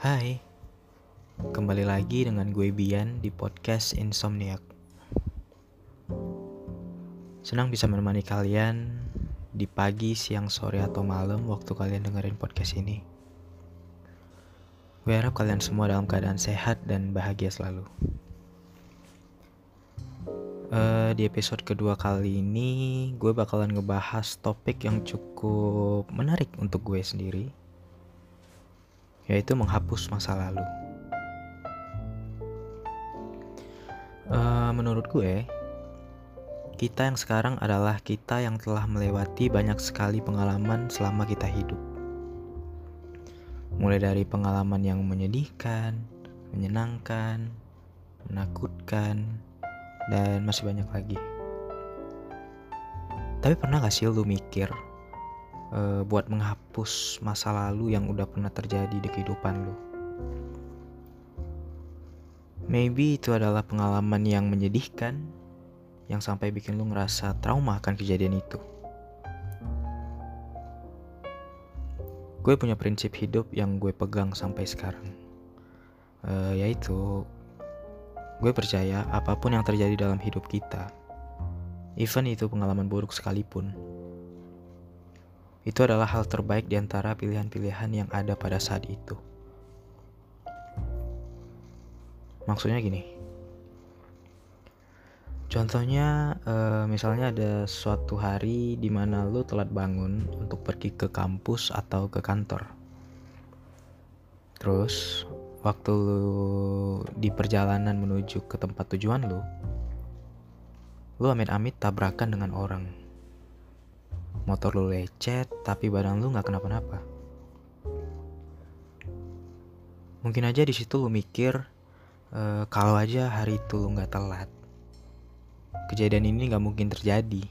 Hai, kembali lagi dengan gue Bian di podcast Insomniac. Senang bisa menemani kalian di pagi, siang, sore, atau malam waktu kalian dengerin podcast ini. Gue harap kalian semua dalam keadaan sehat dan bahagia selalu. Uh, di episode kedua kali ini, gue bakalan ngebahas topik yang cukup menarik untuk gue sendiri yaitu menghapus masa lalu. Uh, menurut gue, kita yang sekarang adalah kita yang telah melewati banyak sekali pengalaman selama kita hidup. Mulai dari pengalaman yang menyedihkan, menyenangkan, menakutkan, dan masih banyak lagi. Tapi pernah gak sih lu mikir uh, buat menghapus masa lalu yang udah pernah terjadi di kehidupan lu. Maybe itu adalah pengalaman yang menyedihkan yang sampai bikin lu ngerasa trauma akan kejadian itu. Gue punya prinsip hidup yang gue pegang sampai sekarang. Uh, yaitu gue percaya apa pun yang terjadi dalam hidup kita, even itu pengalaman buruk sekalipun, itu adalah hal terbaik di antara pilihan-pilihan yang ada pada saat itu. Maksudnya gini. Contohnya, uh, misalnya ada suatu hari di mana lu telat bangun untuk pergi ke kampus atau ke kantor. Terus, waktu lu di perjalanan menuju ke tempat tujuan lu, lu amit-amit tabrakan dengan orang motor lu lecet tapi badan lu nggak kenapa-napa. Mungkin aja di situ lu mikir e, kalau aja hari itu lu nggak telat, kejadian ini nggak mungkin terjadi,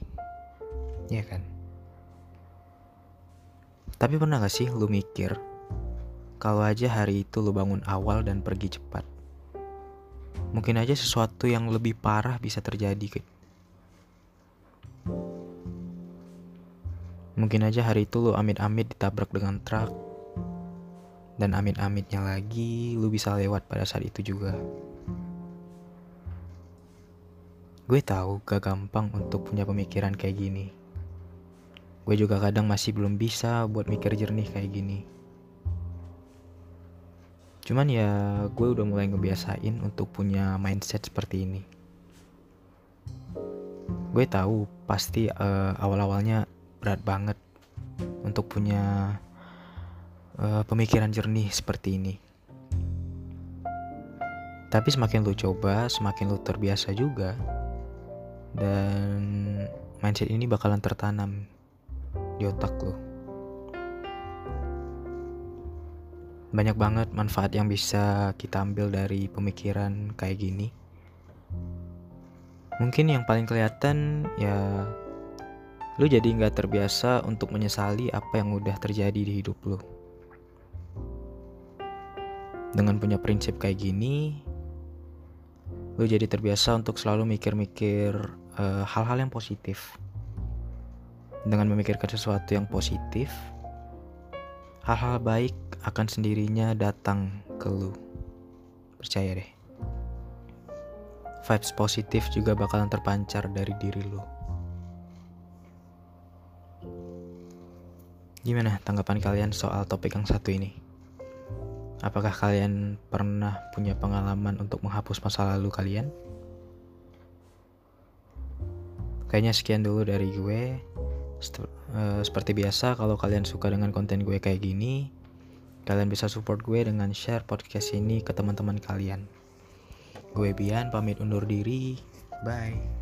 ya kan? Tapi pernah gak sih lu mikir kalau aja hari itu lu bangun awal dan pergi cepat? Mungkin aja sesuatu yang lebih parah bisa terjadi Mungkin aja hari itu lu amit-amit ditabrak dengan truk. Dan amit-amitnya lagi lu bisa lewat pada saat itu juga. Gue tahu gak gampang untuk punya pemikiran kayak gini. Gue juga kadang masih belum bisa buat mikir jernih kayak gini. Cuman ya gue udah mulai ngebiasain untuk punya mindset seperti ini. Gue tahu pasti uh, awal-awalnya berat banget untuk punya uh, pemikiran jernih seperti ini. Tapi semakin lu coba, semakin lu terbiasa juga. Dan mindset ini bakalan tertanam di otak lu. Banyak banget manfaat yang bisa kita ambil dari pemikiran kayak gini. Mungkin yang paling kelihatan ya lu jadi nggak terbiasa untuk menyesali apa yang udah terjadi di hidup lu. Dengan punya prinsip kayak gini, lu jadi terbiasa untuk selalu mikir-mikir eh, hal-hal yang positif. Dengan memikirkan sesuatu yang positif, hal-hal baik akan sendirinya datang ke lu. Percaya deh. Vibes positif juga bakalan terpancar dari diri lu. Gimana tanggapan kalian soal topik yang satu ini? Apakah kalian pernah punya pengalaman untuk menghapus masa lalu kalian? Kayaknya sekian dulu dari gue. Eh, seperti biasa, kalau kalian suka dengan konten gue kayak gini, kalian bisa support gue dengan share podcast ini ke teman-teman kalian. Gue Bian, pamit undur diri. Bye.